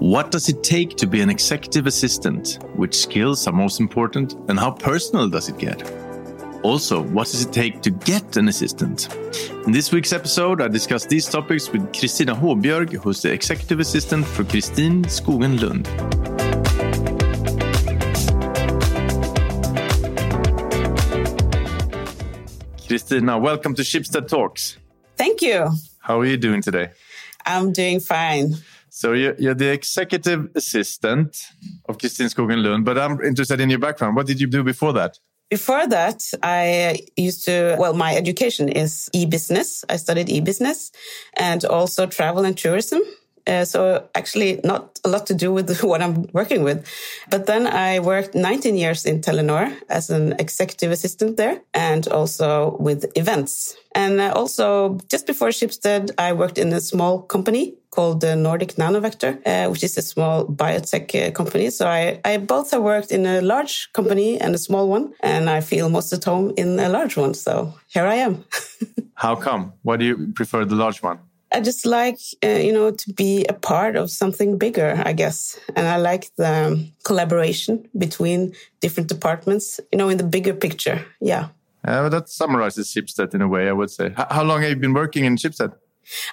What does it take to be an executive assistant? Which skills are most important? And how personal does it get? Also, what does it take to get an assistant? In this week's episode, I discuss these topics with Kristina Håbjörg, who's the executive assistant for Kristin Skogen Lund. Kristina, welcome to Schibsted Talks. Thank you. How are you doing today? I'm doing fine. So you're, you're the executive assistant of Kristin Skogen Lund, but I'm interested in your background. What did you do before that? Before that, I used to, well, my education is e-business. I studied e-business and also travel and tourism. Uh, so actually not a lot to do with what I'm working with. But then I worked 19 years in Telenor as an executive assistant there and also with events. And uh, also just before Schibsted, I worked in a small company called the Nordic Nanovector, uh, which is a small biotech uh, company. So I, I both have worked in a large company and a small one, and I feel most at home in a large one. So here I am. How come? Why do you prefer the large one? I just like, uh, you know, to be a part of something bigger, I guess. And I like the collaboration between different departments, you know, in the bigger picture. Yeah. Uh, that summarizes Schibsted in a way, I would say. H how long have you been working in Schibsted?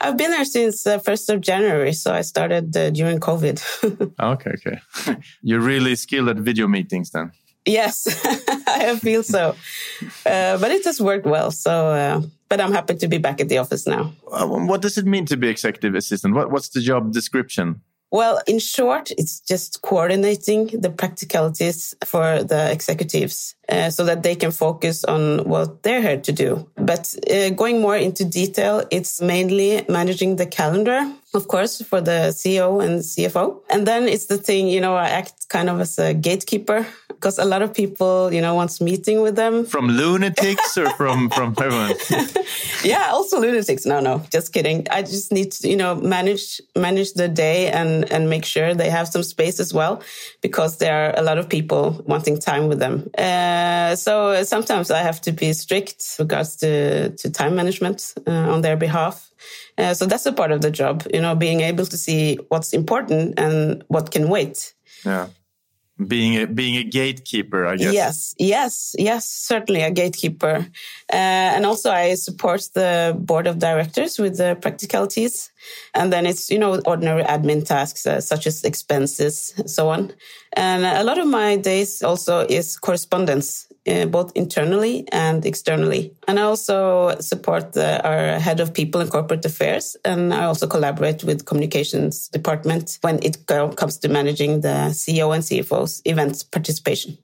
I've been there since the uh, 1st of January. So I started uh, during COVID. okay, okay. You're really skilled at video meetings then? Yes, I feel so. Uh, but it has worked well. So, uh, but I'm happy to be back at the office now. Uh, what does it mean to be executive assistant? What, what's the job description? Well, in short, it's just coordinating the practicalities for the executives uh, so that they can focus on what they're here to do. But uh, going more into detail, it's mainly managing the calendar, of course, for the CEO and CFO. And then it's the thing, you know, I act kind of as a gatekeeper because a lot of people, you know, wants meeting with them. From lunatics or from, from everyone? yeah, also lunatics. No, no, just kidding. I just need to, you know, manage, manage the day and, and make sure they have some space as well because there are a lot of people wanting time with them. Uh, so sometimes I have to be strict regards to, to time management uh, on their behalf. Uh, so that's a part of the job, you know, being able to see what's important and what can wait. Yeah. Being a, being a gatekeeper, I guess. Yes, yes, yes, certainly a gatekeeper. Uh, and also I support the board of directors with the practicalities. And then it's, you know, ordinary admin tasks uh, such as expenses, so on. And a lot of my days also is correspondence, uh, both internally and externally. And I also support the, our head of people and corporate affairs. And I also collaborate with communications department when it comes to managing the CEO and CFO's events participation.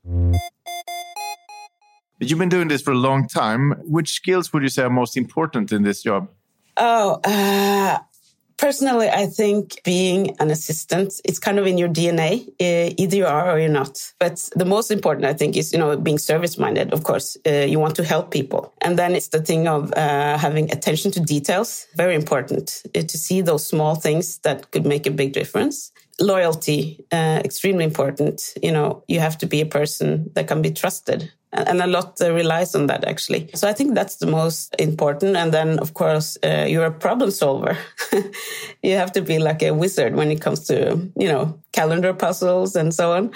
You've been doing this for a long time. Which skills would you say are most important in this job? Oh, uh, Personally, I think being an assistant, it's kind of in your DNA. Either you are or you're not. But the most important, I think, is, you know, being service minded. Of course, uh, you want to help people. And then it's the thing of uh, having attention to details. Very important uh, to see those small things that could make a big difference loyalty uh, extremely important. You know you have to be a person that can be trusted and a lot relies on that actually. So i think that's the most important. And then of course uh, you're a problem solver. You have to be like a wizard when it comes to you know calendar puzzles and so on.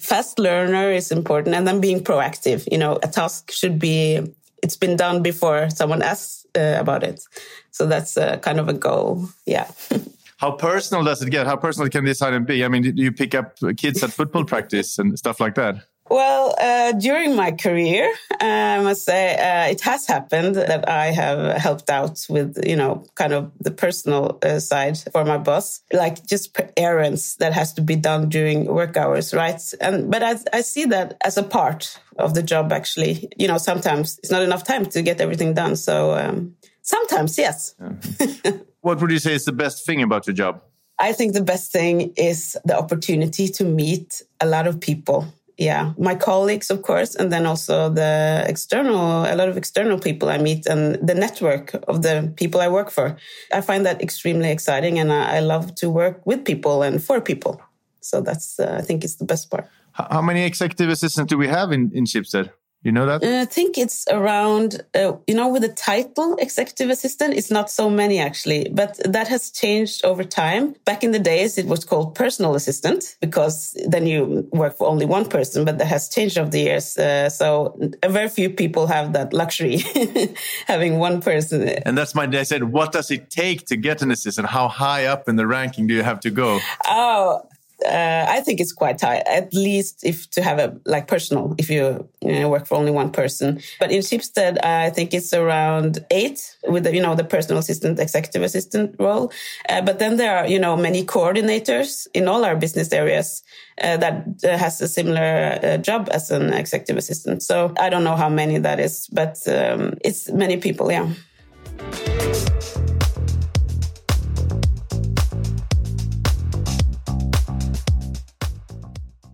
Fast learner is important and then being proactive. You know a task should be it's been done before someone asks uh, about it. So that's uh, kind of a goal. Yeah How personal does it get? How personal can this item be? I mean, do you pick up kids at football practice and stuff like that? Well, uh, during my career, I must say uh, it has happened that I have helped out with, you know, kind of the personal uh, side for my boss, like just errands that has to be done during work hours, right? And but I, I see that as a part of the job. Actually, you know, sometimes it's not enough time to get everything done. So um, sometimes, yes. Yeah. What would you say is the best thing about your job? I think the best thing is the opportunity to meet a lot of people. Yeah, my colleagues, of course, and then also the external, a lot of external people I meet and the network of the people I work for. I find that extremely exciting and I, love to work with people and for people. So that's, uh, I think, is the best part. How many executive assistants do we have in, in Schibsted? You know that? Uh, I think it's around, uh, you know, with the title executive assistant, it's not so many actually, but that has changed over time. Back in the days, it was called personal assistant because then you work for only one person, but that has changed over the years. Uh, so a very few people have that luxury, having one person. And that's my, I said, what does it take to get an assistant? How high up in the ranking do you have to go? Oh, uh, I think it's quite high, at least if to have a like personal, if you, you know, work for only one person. But in Schibsted, I think it's around eight with the, you know, the personal assistant, executive assistant role. Uh, but then there are, you know, many coordinators in all our business areas uh, that uh, has a similar uh, job as an executive assistant. So I don't know how many that is, but um, it's many people, yeah.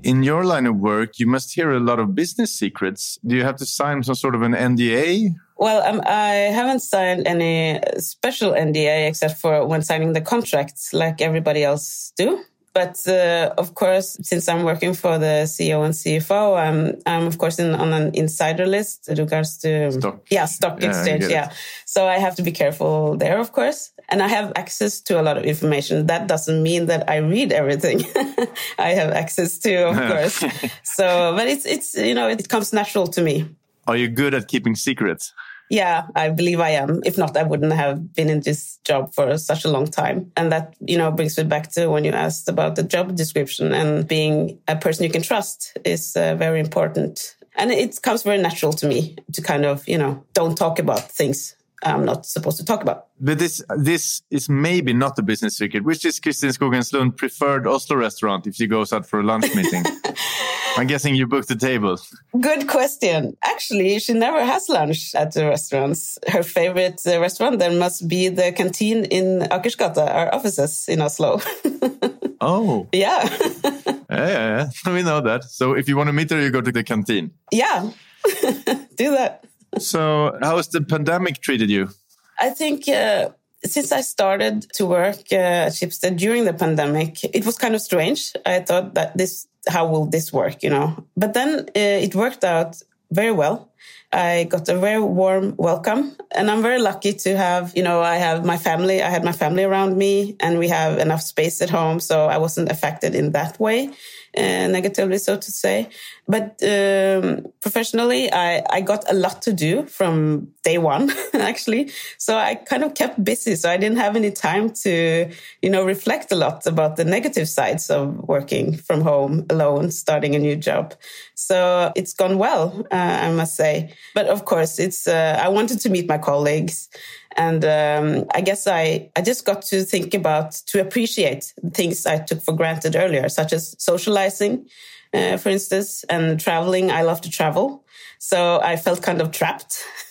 In your line of work, you must hear a lot of business secrets. Do you have to sign some sort of an NDA? Well, um, I haven't signed any special NDA except for when signing the contracts, like everybody else do. But uh, of course, since I'm working for the CEO and CFO, I'm, I'm of course in, on an insider list with regards to stock. yeah stock yeah, exchange. Yeah, so I have to be careful there, of course. And I have access to a lot of information. That doesn't mean that I read everything. I have access to, of course. so, but it's it's you know it comes natural to me. Are you good at keeping secrets? Yeah, I believe I am. If not, I wouldn't have been in this job for such a long time. And that, you know, brings me back to when you asked about the job description and being a person you can trust is uh, very important. And it comes very natural to me to kind of, you know, don't talk about things I'm not supposed to talk about. But this this is maybe not a business secret. Which is Kristin Skogenslund preferred Oslo restaurant if she goes out for a lunch meeting? I'm guessing you booked the table. Good question. Actually, she never has lunch at the restaurants. Her favorite uh, restaurant then must be the canteen in Akersgata, our offices in Oslo. oh. Yeah. yeah, yeah, yeah. We know that. So if you want to meet her, you go to the canteen. Yeah. Do that so, how has the pandemic treated you? I think uh, since I started to work uh, at Schibsted during the pandemic, it was kind of strange. I thought that this, how will this work, you know? But then uh, it worked out very well. I got a very warm welcome and I'm very lucky to have, you know, I have my family, I had my family around me and we have enough space at home. So I wasn't affected in that way uh, negatively, so to say. But um, professionally, I, I got a lot to do from day one, actually. So I kind of kept busy. So I didn't have any time to, you know, reflect a lot about the negative sides of working from home alone, starting a new job. So it's gone well, uh, I must say. But of course, it's, uh, I wanted to meet my colleagues. And um, I guess I, I just got to think about, to appreciate things I took for granted earlier, such as socializing, uh, for instance, and traveling. I love to travel. So I felt kind of trapped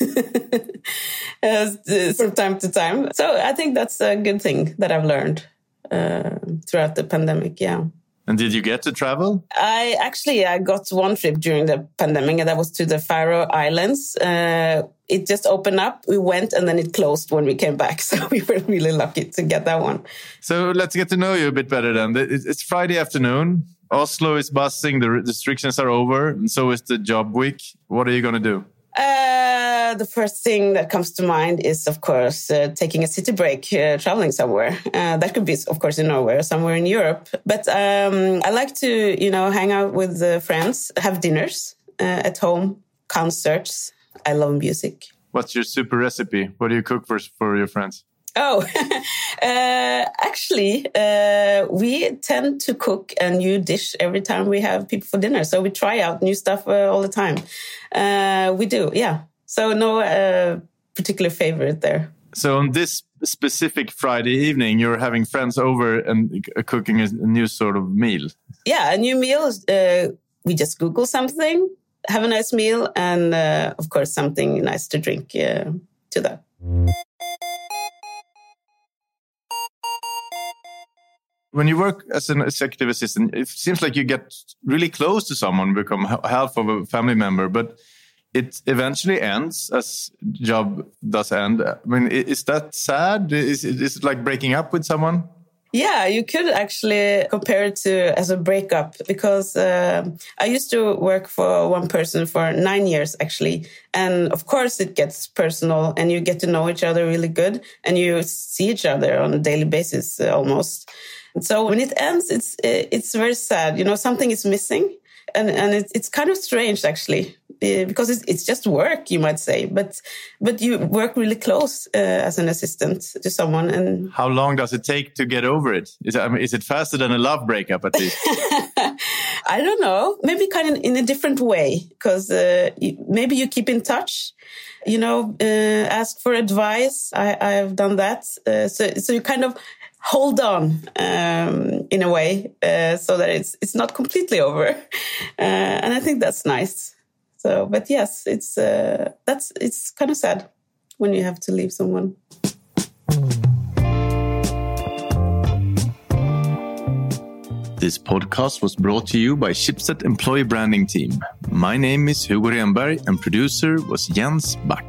from time to time. So I think that's a good thing that I've learned uh, throughout the pandemic. Yeah. And did you get to travel? I actually I got one trip during the pandemic, and that was to the Faroe Islands. Uh, it just opened up. We went, and then it closed when we came back. So we were really lucky to get that one. So let's get to know you a bit better. Then it's Friday afternoon. Oslo is busting. The restrictions are over, and so is the job week. What are you going to do? Uh, the first thing that comes to mind is, of course, uh, taking a city break, uh, traveling somewhere. Uh, that could be, of course, in Norway or somewhere in Europe. But um, I like to, you know, hang out with friends, have dinners uh, at home, concerts. I love music. What's your super recipe? What do you cook for for your friends? Oh, uh, actually, uh, we tend to cook a new dish every time we have people for dinner. So we try out new stuff uh, all the time. Uh, we do, yeah. So no uh, particular favorite there. So on this specific Friday evening, you're having friends over and cooking a new sort of meal. Yeah, a new meal. Uh, we just Google something, have a nice meal, and of course something nice to drink to that. when you work as an executive assistant, it seems like you get really close to someone, become half of a family member, but it eventually ends as job does end. I mean, is that sad? Is, it like breaking up with someone? Yeah, you could actually compare it to as a breakup because uh, I used to work for one person for nine years actually. And of course it gets personal and you get to know each other really good and you see each other on a daily basis uh, almost. So when it ends, it's, it's very sad. You know, something is missing and, and it's, it's kind of strange actually uh, because it's, it's just work, you might say, but but you work really close uh, as an assistant to someone. And how long does it take to get over it? Is it, I mean, is it faster than a love breakup at least? I don't know. Maybe kind of in a different way because uh, maybe you keep in touch. You know, uh, ask for advice. I, I have done that. Uh, so so you kind of hold on um, in a way uh, so that it's it's not completely over uh, and i think that's nice so, but yes, it's uh, that's it's kind of sad when you have to leave someone. This podcast was brought to you by Schibsted Employee Branding Team. My name is Hugo Renberg and producer was Jens Back.